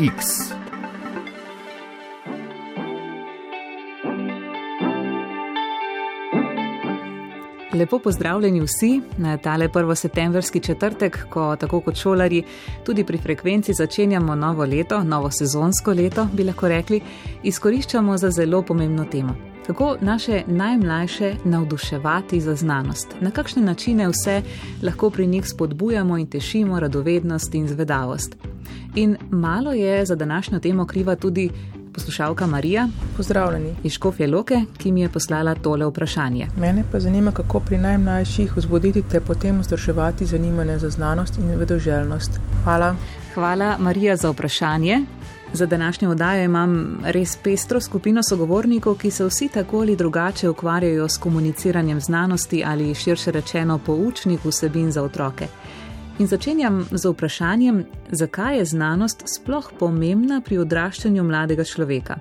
X. Lepo pozdravljeni vsi na tale 1. septembrski četrtek, ko tako kot šolari tudi pri frekvenci začenjamo novo leto, novo sezonsko leto, bi lahko rekli, izkoriščamo za zelo pomembno temo. Kako naše najmlajše navduševati za znanost, na kakšne načine vse lahko pri njih spodbujamo in tešimo radovednost in zvedavost. In malo je za današnjo temo kriva tudi poslušalka Marija. Pozdravljeni. Iz Škofje Loke, ki mi je poslala tole vprašanje. Mene pa zanima, kako pri najmlajših vzbuditi te potem vzdrževati zanimanje za znanost in vedoželjnost. Hvala. Hvala, Marija, za vprašanje. Za današnjo oddajo imam res pestro skupino sogovornikov, ki se vsi tako ali drugače ukvarjajo s komuniciranjem znanosti ali širše rečeno poučnih vsebin za otroke. In začenjam z vprašanjem, zakaj je znanost sploh pomembna pri odraščanju mladega človeka.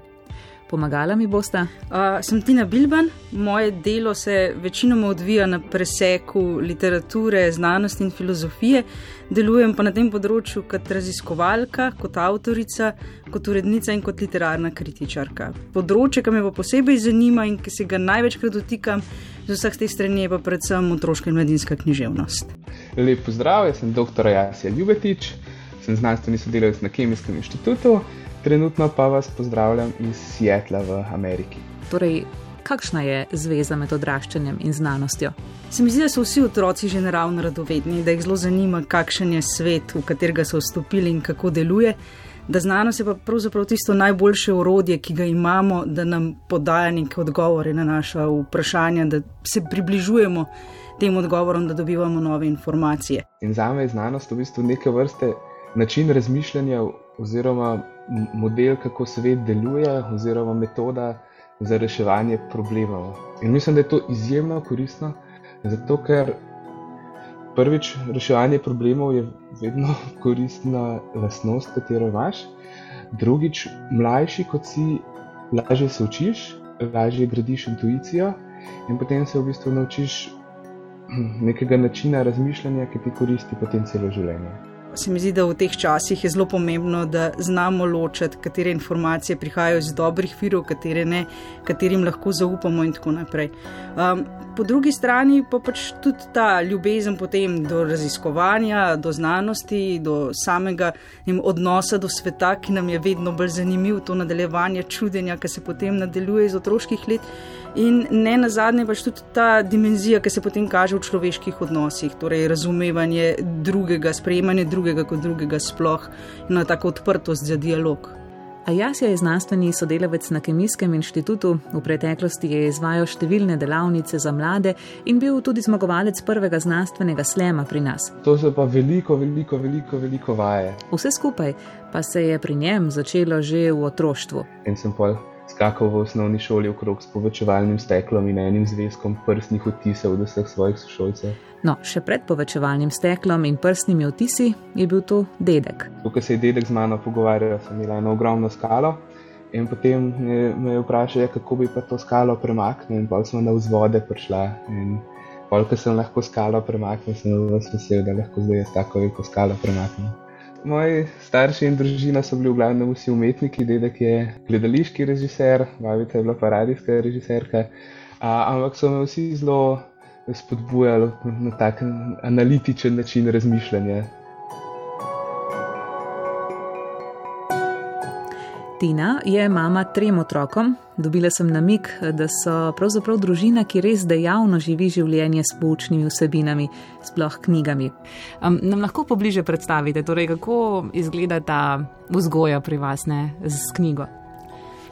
Pomagala mi bosta? Uh, sem Tina Bilban, moje delo se večinoma odvija na preseku literature, znanosti in filozofije. Delujem pa na tem področju kot raziskovalka, kot avtorica, kot urednica in kot literarna kritičarka. Področje, ki me pa posebej zanima in ki se ga največkrat dotikam z vseh teh strani, je pa predvsem otroška in mladinska književnost. Lep pozdrav, jaz sem dr. Jasija Ljubetič, sem znanstveni sodelavec na Kemijskem inštitutu trenutno pa vas pozdravljam iz Sietla v Ameriki. Torej, kakšna je zveza med odraščanjem in znanostjo? Se mi zdi, da so vsi otroci že naravno radovedni, da jih zelo zanima, kakšen je svet, v katerega so vstopili in kako deluje. Da znanost je pa pravzaprav tisto najboljše orodje, ki ga imamo, da nam podaja neke odgovore na naša vprašanja, da se približujemo tem odgovorom, da dobivamo nove informacije. In za me je znanost v bistvu neke vrste način razmišljanja oziroma model, kako svet deluje, oziroma metoda za reševanje problemov. In mislim, da je to izjemno koristno, zato ker prvič reševanje problemov je vedno koristna lastnost, katero imaš. Drugič, mlajši kot si, lažje se učiš, lažje gradiš intuicijo in potem se v bistvu naučiš nekega načina razmišljanja, ki ti koristi potem celo življenje. Se mi zdi, da v teh časih je zelo pomembno, da znamo ločiti, katere informacije prihajajo iz dobrih virov, katere ne, katerim lahko zaupamo in tako naprej. Um, po drugi strani pa pač tudi ta ljubezen potem do raziskovanja, do znanosti, do samega jim, odnosa do sveta, ki nam je vedno bolj zanimiv, to nadaljevanje čudenja, ki se potem nadaljuje iz otroških let. In ne na zadnje, pač tudi ta dimenzija, ki se potem kaže v človeških odnosih, torej razumevanje drugega, sprejemanje drugega kot drugega, sploh in na tako odprtost za dialog. Ajasja je znanstveni sodelavec na Kemijskem inštitutu, v preteklosti je izvajal številne delavnice za mlade in bil tudi zmagovalec prvega znanstvenega slema pri nas. To so pa veliko, veliko, veliko, veliko vaje. Vse skupaj pa se je pri njem začelo že v otroštvu. In sem pol skakal v osnovni šoli okrog s povečevalnim steklom in enim zvezkom prstnih odtisov od vseh svojih sošolcev. No, še pred povečevalnim steklom in prstnimi odtisi je bil to dedek. Ko se je dedek z mano pogovarjal, sem imel eno ogromno skalo. In potem me je vprašal, ja, kako bi pa to skalo premaknil, in pa smo na vzvode prišla. In koliko sem lahko skalo premaknil, sem vas vesel, da lahko zdaj tako veliko skalo premaknem. Moji starši in družina so bili v glavnem vsi umetniki, dedek je gledališki režiser, babica je bila pa radijska režiserka, ampak so me vsi zelo spodbujali na tak analitičen način razmišljanja. Tina je mama trem otrokom. Dobila sem namik, da so pravzaprav družina, ki res dejavno živi življenje s poučnimi vsebinami, sploh knjigami. Um, nam lahko pobliže predstavite, torej, kako izgleda ta vzgoja pri vas ne, z knjigo?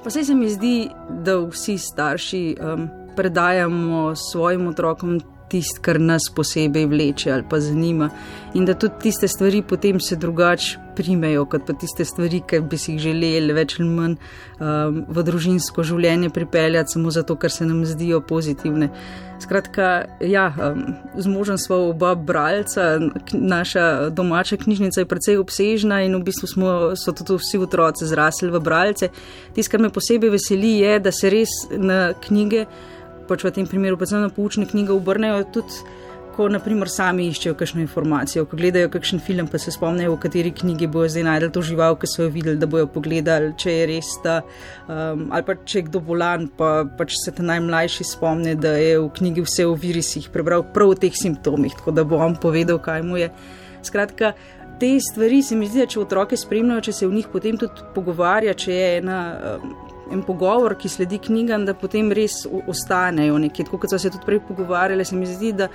Pa se mi zdi, da vsi starši um, predajamo svojim otrokom tisto, kar nas posebej vleče ali pa zanima. In da tudi tiste stvari potem se drugače primejo, kot pa tiste stvari, ki bi si jih želeli več ali manj um, v družinsko življenje pripeljati, samo zato, ker se nam zdijo pozitivne. Skratka, ja, um, z možem smo oba bralca, naša domača knjižnica je precej obsežna in v bistvu smo, so tudi vsi otroci zrasli v bralce. Tisto, kar me posebej veseli, je, da se res na knjige pač v tem primeru, predvsem na poučne knjige, obrnejo tudi ko naprimer sami iščejo kakšno informacijo, ko gledajo kakšen film, pa se spomnijo, v kateri knjigi bojo zdaj najdel to žival, ki so jo videli, da bojo pogledali, če je res ta, um, ali pa če je kdo bolan, pa pač se ta najmlajši spomni, da je v knjigi vse o virusih prebral prav o teh simptomih, tako da bo on povedal, kaj mu je. Skratka, te stvari se mi zdi, da če otroke spremljajo, če se v njih potem tudi pogovarja, če je ena. Um, en pogovor, ki sledi knjigam, da potem res ostanejo nekje. Tako kot so se tudi prej pogovarjali, se mi zdi, da,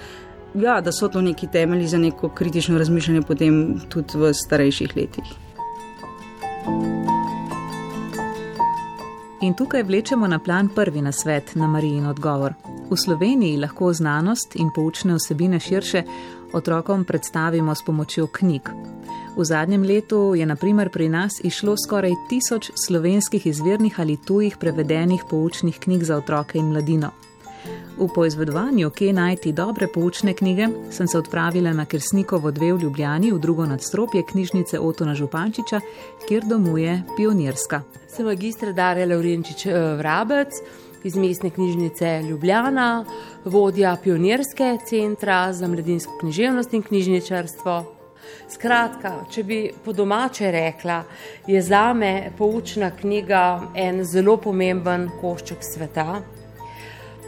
ja, da so to neki temelji za neko kritično razmišljanje potem tudi v starejših letih. In tukaj vlečemo na plan prvi nasvet na Marijin odgovor. V Sloveniji lahko znanost in poučne vsebine širše otrokom predstavimo s pomočjo knjig. V zadnjem letu je naprimer pri nas išlo skoraj tisoč slovenskih izvirnih ali tujih prevedenih poučnih knjig za otroke in mladino. V poizvedovanju, kje najti dobre poučne knjige, sem se odpravila na Kersnikovo dve v Ljubljani v drugo nadstropje knjižnice Otona Župančiča, kjer domuje pionirska. Sem magistr Darja Laurenčič eh, Vrabec iz mestne knjižnice Ljubljana, vodja pionirske centra za mladinsko književnost in knjižničarstvo. Skratka, če bi po domače rekla, je za me poučna knjiga en zelo pomemben košček sveta.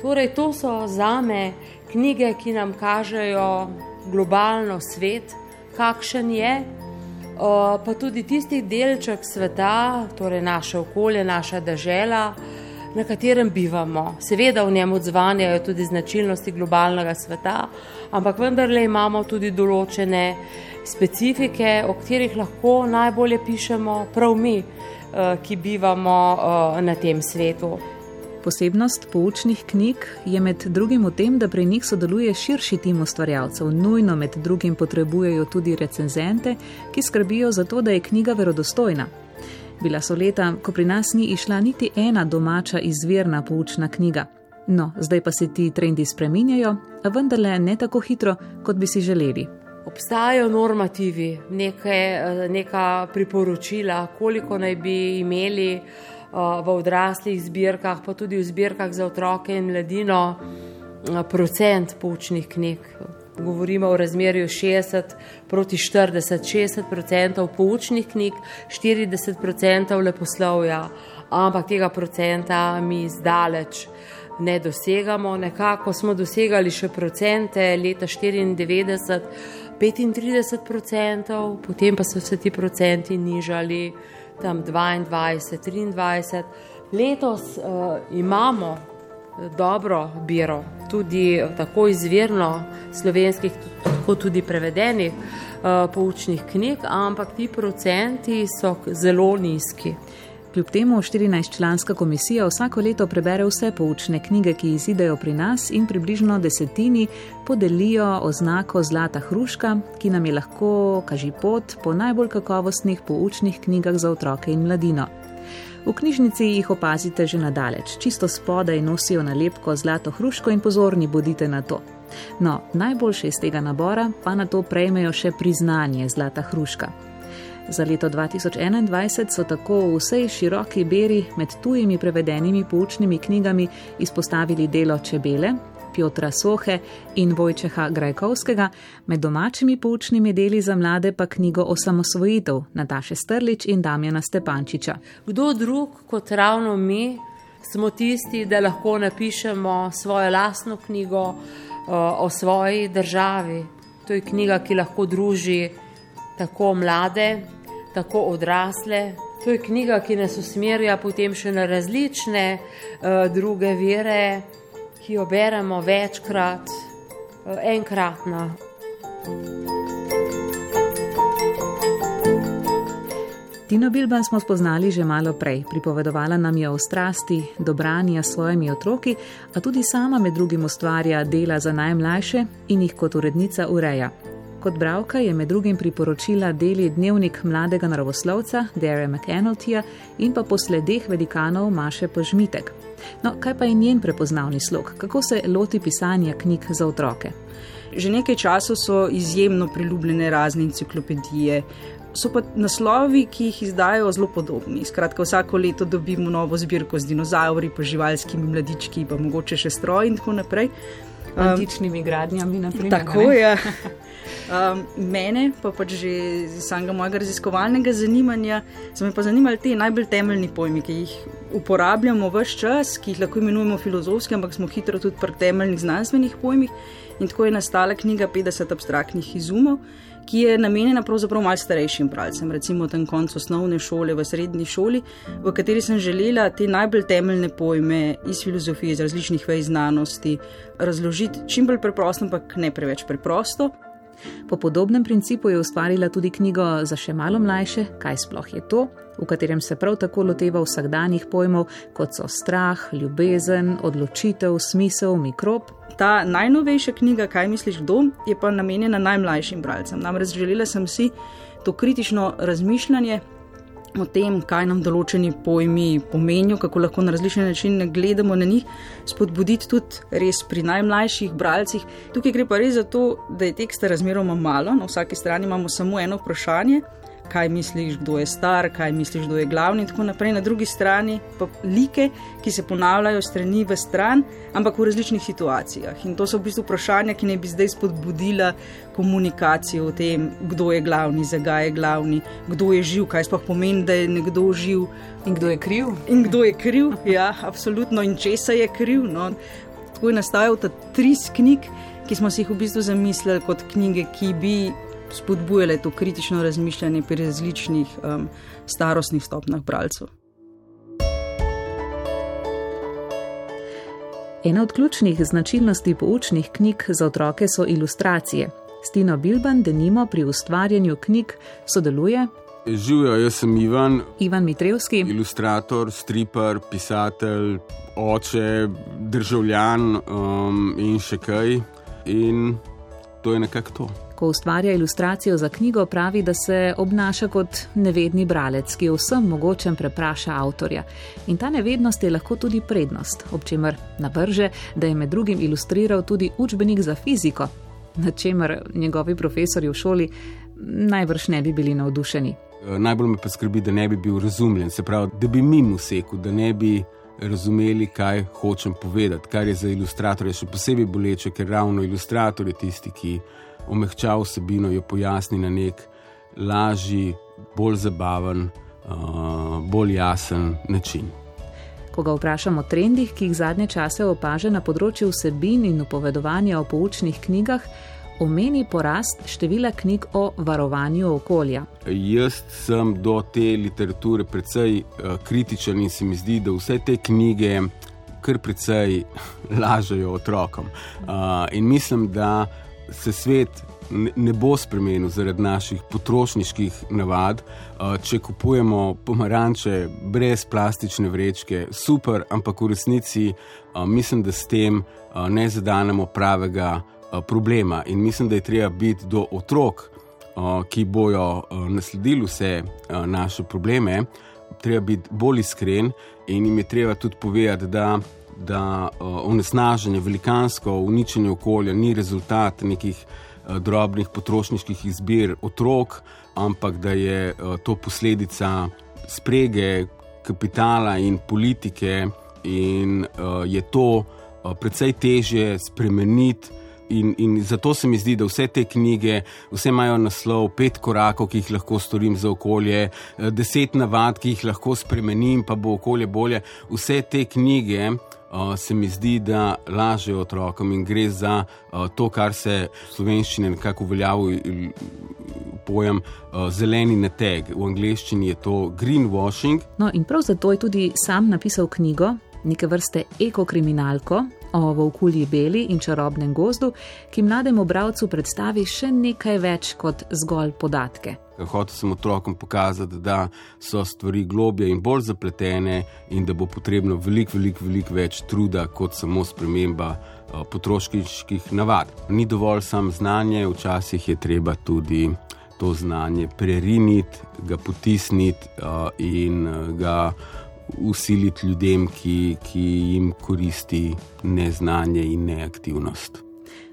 Torej, to so za me knjige, ki nam kažejo globalno svet, kakšen je, pa tudi tisti delček sveta, torej naše okolje, naša država na katerem bivamo. Seveda v njem odzvanjajo tudi značilnosti globalnega sveta, ampak vendarle imamo tudi določene specifike, o katerih lahko najbolje pišemo prav mi, eh, ki bivamo eh, na tem svetu. Posebnost poučnih knjig je med drugim v tem, da pri njih sodeluje širši tim ustvarjalcev. Nujno med drugim potrebujejo tudi recenzente, ki skrbijo za to, da je knjiga verodostojna. Bila so leta, ko pri nas ni išla niti ena domača izvirna poučna knjiga. No, zdaj pa se ti trendi spreminjajo, a vendarle ne tako hitro, kot bi si želeli. Obstajajo normativi, neke, neka priporočila, koliko naj bi imeli eh, v odraslih zbirkah, pa tudi v zbirkah za otroke in mladino, eh, procent poučnih knjig govorimo o razmerju 60 proti 40, 60% poučnih knjig, 40% leposlovja, ampak tega procenta mi zdaleč ne dosegamo. Nekako smo dosegali še procente leta 94, 35%, potem pa so se ti procenti nižali tam 22, 23. Letos uh, imamo dobro biro, tudi tako izvirno slovenskih, kot tudi prevedenih uh, poučnih knjig, ampak ti procenti so zelo nizki. Kljub temu 14-članska komisija vsako leto prebere vse poučne knjige, ki izidejo pri nas in približno desetini podelijo oznako Zlata hruška, ki nam je lahko kaži pot po najbolj kakovostnih poučnih knjigah za otroke in mladino. V knjižnici jih opazite že nadaleč, čisto spodaj nosijo nalepko zlato hruško in pozorni bodite na to. No, najboljše iz tega nabora pa na to prejmejo še priznanje zlata hruška. Za leto 2021 so tako v vsej široki beri med tujimi prevedenimi poučnimi knjigami izpostavili delo čebele, Piotra Sohe in Vojčeha Grajkovskega, med domačimi poučnimi deli za mlade pa knjigo Osamosvojitev Nataše Strlič in Damjana Stepančiča. Kdo drug kot ravno mi smo tisti, da lahko napišemo svojo lastno knjigo o, o svoji državi. To je knjiga, ki lahko druži tako mlade, tako odrasle. To je knjiga, ki nas usmerja potem še na različne uh, druge vere ki jo beremo večkrat, eh, enkratna. Tino Bilban smo spoznali že malo prej. Pripovedovala nam je o strasti, dobranja s svojimi otroki, a tudi sama med drugim ustvarja dela za najmlajše in jih kot urednica ureja. Kot bravka je med drugim priporočila deli dnevnik mladega naravoslovca Dare McEnultija in pa posledeh velikanov Maše Požmitek. No, kaj pa je njen prepoznavni slog, kako se loti pisanja knjig za otroke? Že nekaj časa so izjemno priljubljene razne enciklopedije. So pa naslovi, ki jih izdajo, zelo podobni. Skratka, vsako leto dobimo novo zbirko z dinozauri, pa živalskimi mladički, pa mogoče še stroj in tako naprej. Antičnimi gradnjami, na primer. Tako je. Um, mene, pa pač že iz samega mojega raziskovalnega zanimanja, so me pa zanimali ti najbolj temeljni pojmi, ki jih uporabljamo v vse čas, ki jih lahko imenujemo filozofski, ampak smo hitro tudi pri temeljnih znanstvenih pojmih. In tako je nastala knjiga 50 abstraktnih izumov, ki je namenjena pravzaprav malce starejšim bralcem, recimo tam koncu osnovne šole, v srednji šoli, v kateri sem želela te najbolj temeljne pojme iz filozofije, iz različnih vej znanosti razložiti čim bolj preprosto, ampak ne preveč preprosto. Po podobnem principu je ustvarila tudi knjigo za še malo mlajše, kaj sploh je to, v katerem se prav tako loteva vsakdanjih pojmov, kot so strah, ljubezen, odločitev, smisel, mikrob. Ta najnovejša knjiga, kaj misliš, kdo, je pa namenjena najmlajšim bralcem. Namreč želela sem si to kritično razmišljanje o tem, kaj nam določeni pojmi pomenijo, kako lahko na različne načine gledamo na njih, spodbuditi tudi res pri najmlajših bralcih. Tukaj gre pa res za to, da je teksta razmeroma malo, na vsaki strani imamo samo eno vprašanje kaj misliš, kdo je star, kaj misliš, kdo je glavni in tako naprej. Na drugi strani pa like, ki se ponavljajo strani v stran, ampak v različnih situacijah. In to so v bistvu vprašanja, ki naj bi zdaj spodbudila komunikacijo o tem, kdo je glavni, zakaj je glavni, kdo je živ, kaj sploh pomeni, da je nekdo živ. In kdo je kriv? In kdo je kriv, ja, absolutno. In česa je kriv. No. Tako je nastajal ta tri knjig, ki smo si jih v bistvu zamislili kot knjige, ki bi spodbujale to kritično razmišljanje pri različnih um, starostnih stopnjah bralcev. Ena od ključnih značilnosti poučnih knjig za otroke so ilustracije. Stino Bilban, denimo pri ustvarjanju knjig, sodeluje. Živijo, jaz sem Ivan. Ivan Mitrevski. Ilustrator, striper, pisatelj, oče, državljan um, in še kaj. In to je nekako to. Ko ustvarja ilustracijo za knjigo, pravi, da se obnaša kot nevedni bralec, ki vsem mogočem prepraša avtorja. In ta nevednost je lahko tudi prednost, ob čemer navrže, da je med drugim ilustriral tudi učbenik za fiziko, na čemer njegovi profesori v šoli najbrž ne bi bili navdušeni. Eh, najbolj me pa skrbi, da ne bi bil razumljen, se pravi, da bi mimo seku, da ne bi. Razumeli, kaj hočem povedati, kar je za ilustratorje še posebej boleče, ker ravno ilustrator je tisti, ki omehča vsebino, jo pojasni na nek lažji, bolj zabaven, uh, bolj jasen način. Ko ga vprašamo o trendih, ki jih zadnje čase opaža na področju vsebin in upovedovanja o poučnih knjigah, omeni porast števila knjig o varovanju okolja. Jaz sem do te literature precej uh, kritičen in se mi zdi, da vse te knjige kar precej lažejo otrokom. Uh, in mislim, da se svet ne bo spremenil zaradi naših potrošniških navad. Če kupujemo pomaranče brez plastične vrečke, super, ampak v resnici mislim, da s tem ne zadanemo pravega problema. In mislim, da je treba biti do otrok, ki bojo nasledili vse naše probleme, treba biti bolj iskren in jim je treba tudi povedati, da da uh, onesnaženje, velikansko uničenje okolja ni rezultat nekih uh, drobnih potrošniških izbir otrok, ampak da je uh, to posledica sprege kapitala in politike, in je to precej težje spremeniti. In, in zato se mi zdi, da vse te knjige, vse imajo naslov, pet korakov, ki jih lahko storim za okolje, deset navad, ki jih lahko spremenim, pa bo okolje bolje. Vse te knjige se mi zdi, da lažejo otrokom in gre za to, kar se v slovenščini nekako uveljavlja pojem zeleni neteg. V angleščini je to greenwashing. No, in prav zato je tudi sam napisal knjigo, neke vrste ekokriminalko. O volkulji beli in čarobnem gozdu, ki mlademu bralcu predstavi še nekaj več kot zgolj podatke. Hotel sem otrokom pokazati, da so stvari globje in bolj zapletene, in da bo potrebno veliko, veliko, veliko več truda kot samo sprememba potrošniških navad. Ni dovolj samo znanje, včasih je treba tudi to znanje preriniti, ga potisniti in ga usiliti ljudem, ki, ki jim koristi neznanje in neaktivnost.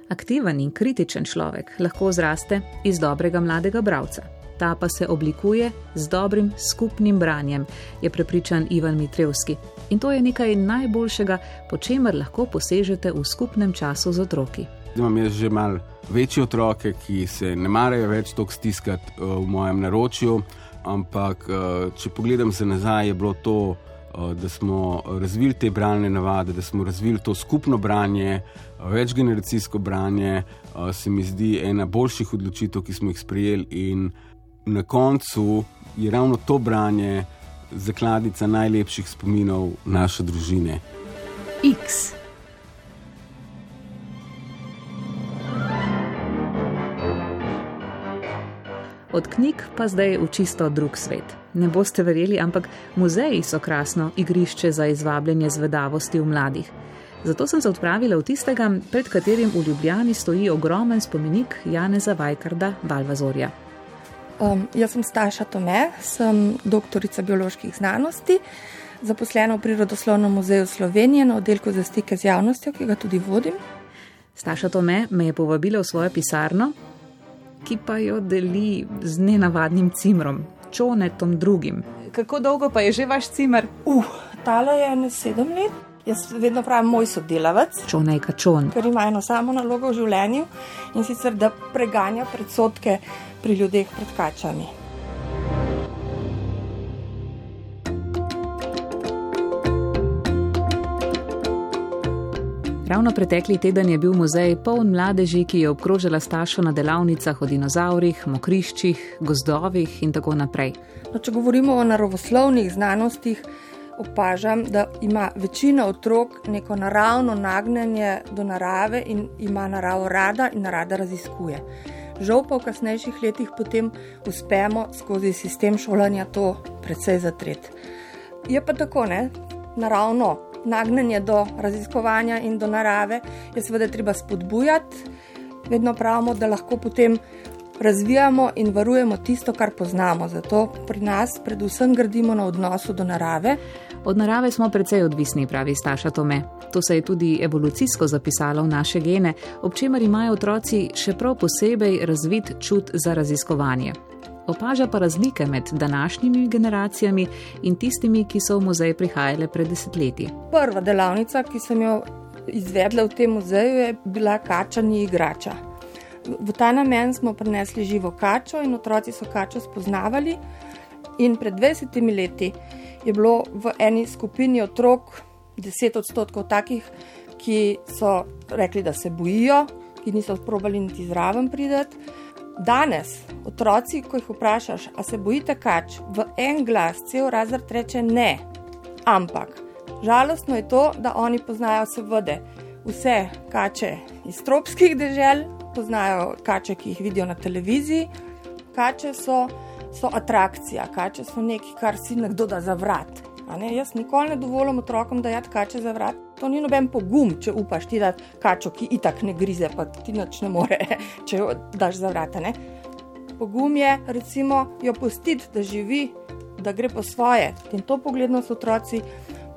Aktiven in kritičen človek lahko zraste iz dobrega mladega bralca. ta pa se oblikuje z dobrim skupnim branjem, je prepričan Ivan Mitrevski. In to je nekaj najboljšega, po čemer lahko posežete v skupnem času z otroki. Imam jaz že malo večje otroke, ki se ne marajo več tako stiskati uh, v mojem naročju, ampak uh, če pogledam se nazaj, je bilo to, uh, da smo razvili te bralne navade, da smo razvili to skupno branje, uh, večgeneracijsko branje, se mi zdi ena boljših odločitev, ki smo jih sprejeli. In na koncu je ravno to branje zakladnica najlepših spominov naše družine. X. Od knjig pa zdaj v čisto drug svet. Ne boste verjeli, ampak muzeji so krasno igrišče za izvabljanje zvedavosti v mladih. Zato sem se odpravila v tistega, pred katerim v Ljubljani stoji ogromen spomenik Janeza Vajkarda Balvazorja. Um, jaz sem Staša Tome, sem doktorica bioloških znanosti, zaposlena v Prirodoslovnem muzeju Slovenije na oddelku za stike z javnostjo, ki ga tudi vodim. Staša Tome me je povabila v svojo pisarno, ki pa jo deli z nenavadnim cimrom, čonetom drugim. Kako dolgo pa je že vaš cimer? Uh, tale je ne sedem let. Jaz vedno pravim, moj sodelavec. Čonej kačon. Ker ima eno samo nalogo v življenju in sicer da preganja predsotke pri ljudeh pred kačami. Ravno pretekli teden je bil muzej poln mladeži, ki je obkrožila staršo na delavnicah o dinozaurih, mokriščih, gozdovih in tako naprej. No, če govorimo o naravoslovnih znanostih, opažam, da ima večina otrok neko naravno nagnjenje do narave in ima naravo rada in rada raziskuje. Žal pa v kasnejših letih potem uspemo skozi sistem šolanja to precej zatreti. Je pa tako, ne? Naravno nagnjenje do raziskovanja in do narave, je seveda treba spodbujati. Vedno pravimo, da lahko potem razvijamo in varujemo tisto, kar poznamo. Zato pri nas predvsem gradimo na odnosu do narave. Od narave smo precej odvisni, pravi Staša Tome. To se je tudi evolucijsko zapisalo v naše gene, ob čemer imajo otroci še prav posebej razvit čut za raziskovanje opaža pa razlike med današnjimi generacijami in tistimi, ki so v muzej prihajale pred desetletji. Prva delavnica, ki sem jo izvedla v tem muzeju, je bila kačani igrača. V ta namen smo prinesli živo kačo in otroci so kačo spoznavali. In pred 20 leti je bilo v eni skupini otrok 10 odstotkov takih, ki so rekli, da se bojijo, ki niso sprobali niti zraven prideti. Danes, otroci, ko jih vprašaš, a se bojite kač, v en glas cel razred reče ne. Ampak žalostno je to, da oni poznajo seveda vse kače iz tropskih dežel, poznajo kače, ki jih vidijo na televiziji. Kače so, so atrakcija, kače so nekaj, kar si nekdo da za vrat. Jaz nikoli ne dovolim otrokom, da jad kače za vrat. To ni noben pogum, če upaš ti dati kačo, ki itak ne grize, pa ti noč ne more, če jo daš za vrat. Pogum je, recimo, jo pustiti, da živi, da gre po svoje. In to pogledno so otroci.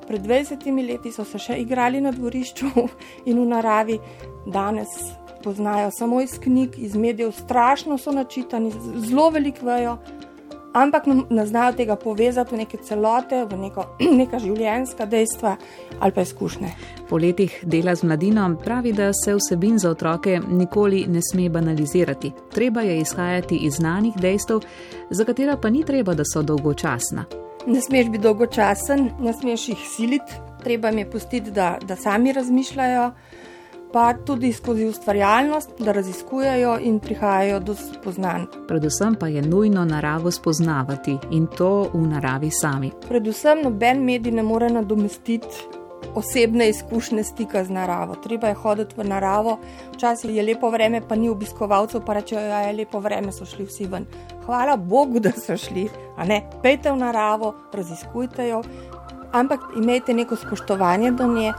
Pred 20 leti so se še igrali na dvorišču in v naravi, danes poznajo samo iz knjig, iz medijev, strašno so načitani, zelo veliko vejo ampak ne znajo tega povezati v neke celote, v neko, neka življenjska dejstva ali pa izkušnje. Po letih dela z mladino pravi, da se vsebin za otroke nikoli ne sme banalizirati. Treba je izhajati iz znanih dejstev, za katera pa ni treba, da so dolgočasna. Ne smeš biti dolgočasen, ne smeš jih siliti, treba jim je pustiti, da, da sami razmišljajo pa tudi skozi ustvarjalnost, da raziskujejo in prihajajo do spoznanj. Predvsem pa je nujno naravo spoznavati in to v naravi sami. Predvsem noben medij ne more nadomestiti. Osebne izkušnje stika z naravo. Treba je hoditi v naravo, včasih je lepo vreme, pa ni obiskovalcev, pa rečejo, da ja, je lepo vreme, so šli vsi ven. Hvala Bogu, da so šli. Pejte v naravo, raziskujte jo, ampak imejte neko spoštovanje do nje,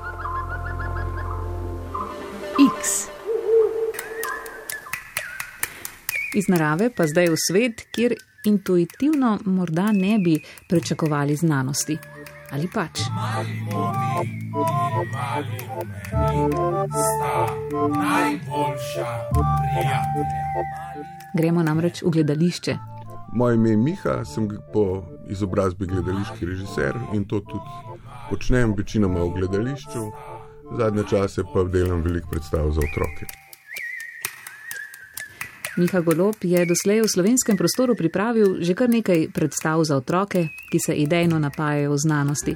Iz narave pa zdaj v svet, kjer intuitivno morda ne bi pričakovali znanosti. Ali pač? Gremo namreč v gledališče. Moje ime je Miha, sem po izobrazbi gledališki režiser in to tudi počnem, večinoma v gledališču, zadnje čase pa delam veliko predstav za otroke. Miha Golop je doslej v slovenskem prostoru pripravil že kar nekaj predstav za otroke, ki se idejno napajajo v znanosti.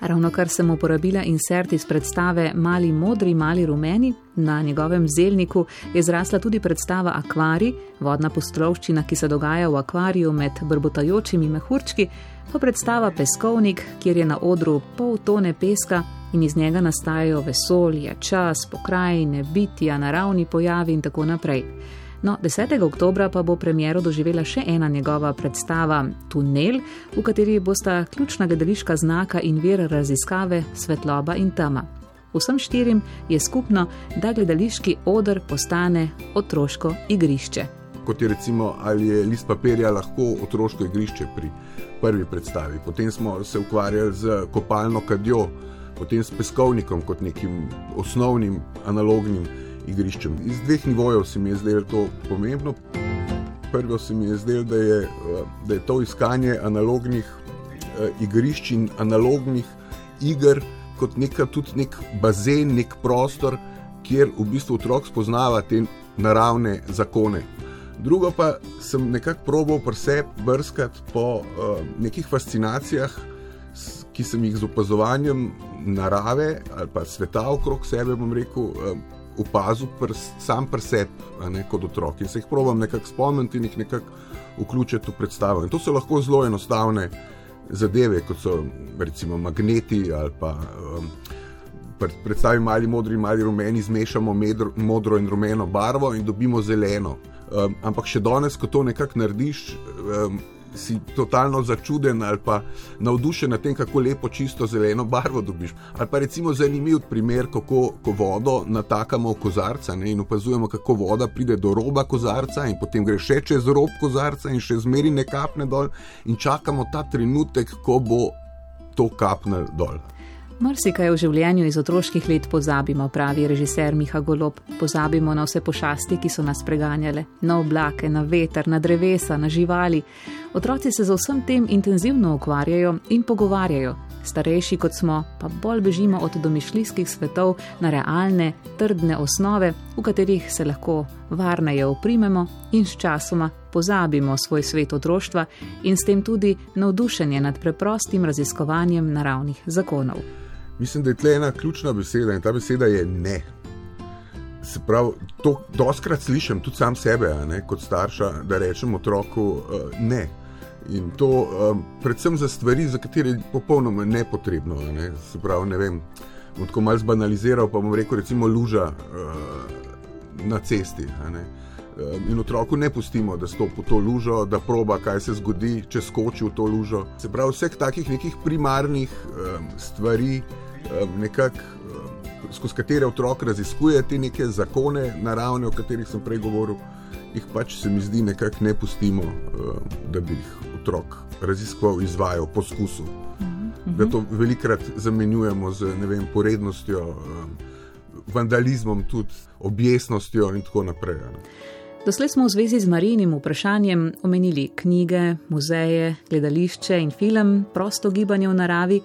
Ravno kar sem uporabila insert iz predstave Mali modri, mali rumeni, na njegovem zelniku je zrasla tudi predstava Akvari, vodna postrovščina, ki se dogaja v akvariju med brbotajočimi mehurčki, pa predstava Peskovnik, kjer je na odru pol tone peska in iz njega nastajajo vesolje, čas, pokrajine, bitja, naravni pojavi in tako naprej. No, 10. oktober pa bo premjero doživela še ena njegova predstava Tunel, v kateri bosta ključna gledališka znaka in vir raziskave svetloba in tema. Vsem štirim je skupno, da gledališki odr postane otroško igrišče. Kot je recimo, ali je list papirja lahko otroško igrišče pri prvi predstavi. Potem smo se ukvarjali z kopalno kadjo, potem s peskovnikom kot nekim osnovnim analognim igriščem. Iz dveh nivojev se mi je zdelo to pomembno. Prvo se mi je zdelo, da, eh, da je to iskanje analognih uh, igrišč in analognih iger kot neka, tudi nek bazen, nek prostor, kjer v bistvu otrok spoznava te naravne zakone. Drugo pa sem nekako probal pri sebi brskati po uh, nekih fascinacijah, ki sem jih z opazovanjem narave ali pa sveta okrog sebe, bom rekel, uh, opazil pr, sam pri sebi, kot otrok. In se jih probujem nekako spomniti in jih nekako vključiti v predstavo. In to so lahko zelo enostavne zadeve, kot so recimo magneti ali pa. Um, Predstavim mali modri, mali rumeni, zmešamo medro, modro in rumeno barvo in dobimo zeleno. Um, ampak še danes, ko to nekako narediš, um, si totalno začuden ali pa navdušen nad tem, kako lepo čisto zeleno barvo dobiš. Ali pa recimo zanimiv primer, kako ko vodo natakamo v kozarca ne, in opazujemo, kako voda pride do roba kozarca in potem gre še čez rob kozarca in še zmeri ne kapne dol in čakamo ta trenutek, ko bo to kapnil dol. Mrzikaj v življenju iz otroških let pozabimo, pravi režiser Miha Golob. Pozabimo na vse pošasti, ki so nas preganjale, na oblake, na veter, na drevesa, na živali. Otroci se z vsem tem intenzivno ukvarjajo in pogovarjajo. Starejši kot smo, pa bolj bežimo od domišljijskih svetov na realne, trdne osnove, v katerih se lahko varneje oprimemo in sčasoma pozabimo svoj svet otroštva in s tem tudi navdušenje nad preprostim raziskovanjem naravnih zakonov. Mislim, da je tle ena ključna beseda in ta beseda je ne. Se pravi, to doskrat slišim tudi sam sebe, ne, kot starša, da rečem otroku uh, ne. In to um, predvsem za stvari, za katere je popolnoma nepotrebno. Ne. Se pravi, ne vem, bom tako malce banaliziral, pa bom rekel, recimo, luža uh, na cesti. In otroku ne pustimo, da stopi v to lužo, da proba, kaj se zgodi, če skoči v to lužo. Se pravi, vseh takih nekih primarnih um, stvari, nekako skozi katere otrok raziskuje te neke zakone naravne, o katerih sem prej govoril, jih pač se mi zdi nekako ne pustimo, da bi jih otrok raziskoval, izvajal, poskusil. Mhm. Da to velikrat zamenjujemo z vem, porednostjo, vandalizmom, tudi objesnostjo in tako naprej. Doslej smo v zvezi z Marijinim vprašanjem omenili knjige, muzeje, gledališče in film, prosto gibanje v naravi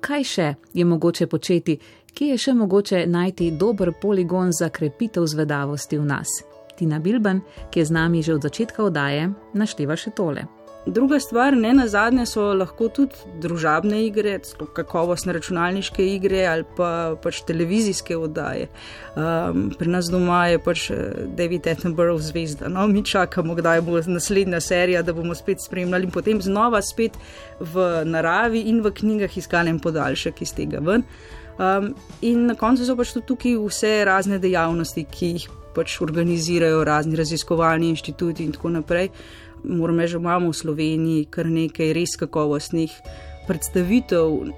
kaj še je mogoče početi, kje je še mogoče najti dober poligon za krepitev zvedavosti v nas. Tina Bilban, ki je z nami že od začetka oddaje, našteva še tole. Druga stvar, ne na zadnje, so lahko tudi družabne igre, kakovostne računalniške igre ali pa pač televizijske oddaje. Um, pri nas doma je pač eh, David Attenborough zvezda. No, mi čakamo, kdaj bo naslednja serija, da bomo spet spremljali in potem znova spet v naravi in v knjigah iskali en podaljšek iz tega ven. Um, in na koncu so pač tudi tukaj vse razne dejavnosti, ki jih pač organizirajo razni raziskovalni inštituti in tako naprej moram reči, imamo v Sloveniji kar nekaj res kakovostnih predstavitev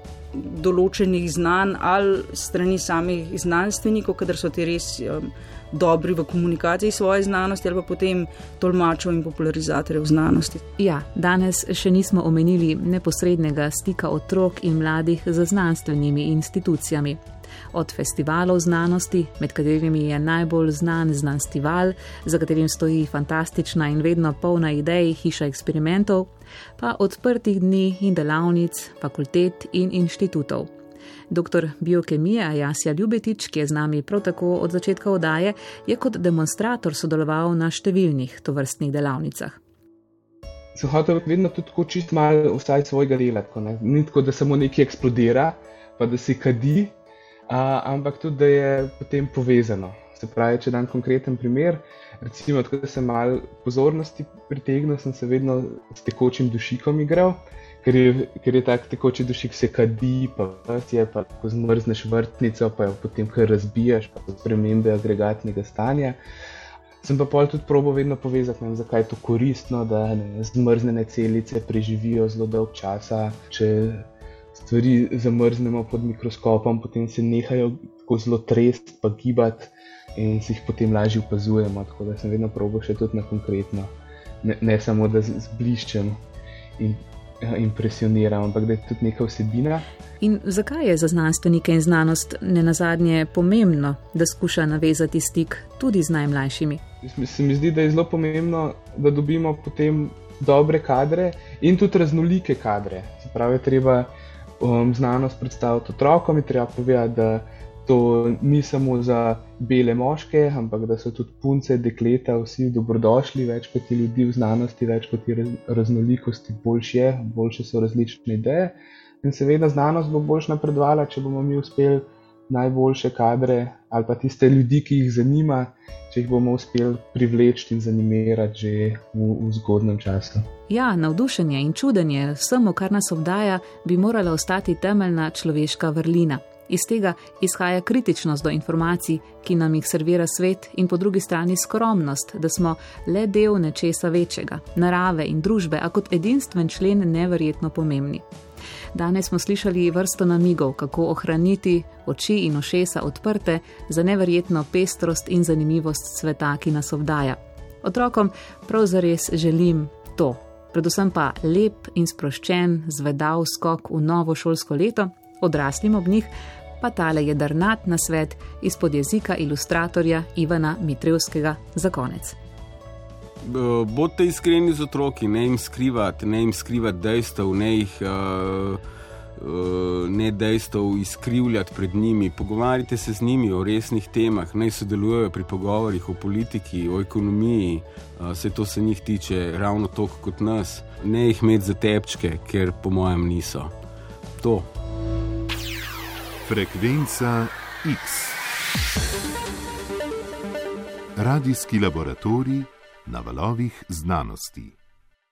določenih znanj ali strani samih znanstvenikov, kadar so ti res um, dobri v komunikaciji svoje znanosti ali pa potem tolmačev in popularizatorjev znanosti. Ja, danes še nismo omenili neposrednega stika otrok in mladih z znanstvenimi institucijami. Od festivalov znanosti, med katerimi je najbolj znan znanstival, za katerim stoji fantastična in vedno polna idej hiša eksperimentov, pa odprtih dni in delavnic, fakultet in inštitutov. Dr. biokemija Jasja Ljubetič, ki je z nami prav tako od začetka odaje, je kot demonstrator sodeloval na številnih tovrstnih delavnicah. Sem hotel vedno tudi tako čist malo vsaj svojega dela, tako, ne? ni tako, da samo nekaj eksplodira, pa da se kadi, a, ampak tudi, da je potem povezano. Se pravi, če dam konkreten primer, recimo, da sem malo pozornosti pritegnil, sem se vedno s tekočim dušikom igral ker je, ker je tak tekoči dušik, se kadi, pa je pa ko zmrzneš vrtnico, pa jo potem kar razbiješ, pa so spremembe agregatnega stanja. Sem pa pol tudi probo vedno povezati, vem, zakaj je to koristno, da ne, zmrznjene celice preživijo zelo dolg časa. Če stvari zamrznemo pod mikroskopom, potem se nehajo tako zelo trest, pa gibati in si jih potem lažje opazujemo. Tako da sem vedno probo še tudi na konkretno, ne, ne samo da z, z bliščem in Ja, impresionira, ampak da je tudi neka vsebina. In zakaj je za znanstvenike in znanost ne nazadnje pomembno, da skuša navezati stik tudi z najmlajšimi? Se mi zdi, da je zelo pomembno, da dobimo potem dobre kadre in tudi raznolike kadre. Se pravi, treba um, znanost predstaviti otrokom in treba povedati, da to ni samo za bele moške, ampak da so tudi punce, dekleta, vsi dobrodošli, več kot je ljudi v znanosti, več kot je raznolikosti, boljše je, boljše so različne ideje. In seveda znanost bo boljš napredovala, če bomo mi uspeli najboljše kadre ali pa tiste ljudi, ki jih zanima, če jih bomo uspeli privleči in zanimirati že v, v zgodnem času. Ja, navdušenje in čudenje vsemu, kar nas obdaja, bi morala ostati temeljna človeška vrlina. Iz tega izhaja kritičnost do informacij, ki nam jih servira svet, in po drugi strani skromnost, da smo le del nečesa večjega, narave in družbe, a kot edinstven člen neverjetno pomembni. Danes smo slišali vrsto namigov, kako ohraniti oči in ošesa odprte za neverjetno pestrost in zanimivost sveta, ki nas obdaja. Otrokom prav zares želim to. Predvsem pa lep in sproščen, zvedav skok v novo šolsko leto, odraslim ob njih pa tale je drnat na svet izpod jezika ilustratorja Ivana Mitrevskega za konec. Bodite iskreni z otroki, ne jim skrivati, ne jim skrivati dejstev, ne jih uh, ne dejstev izkrivljati pred njimi. Pogovarjajte se z njimi o resnih temah, naj sodelujejo pri pogovorih o politiki, o ekonomiji, vse to se njih tiče ravno toliko kot nas. Ne jih imeti za tepčke, ker po mojem niso. To. Frekvenca X. Radijski laboratorij na valovih znanosti.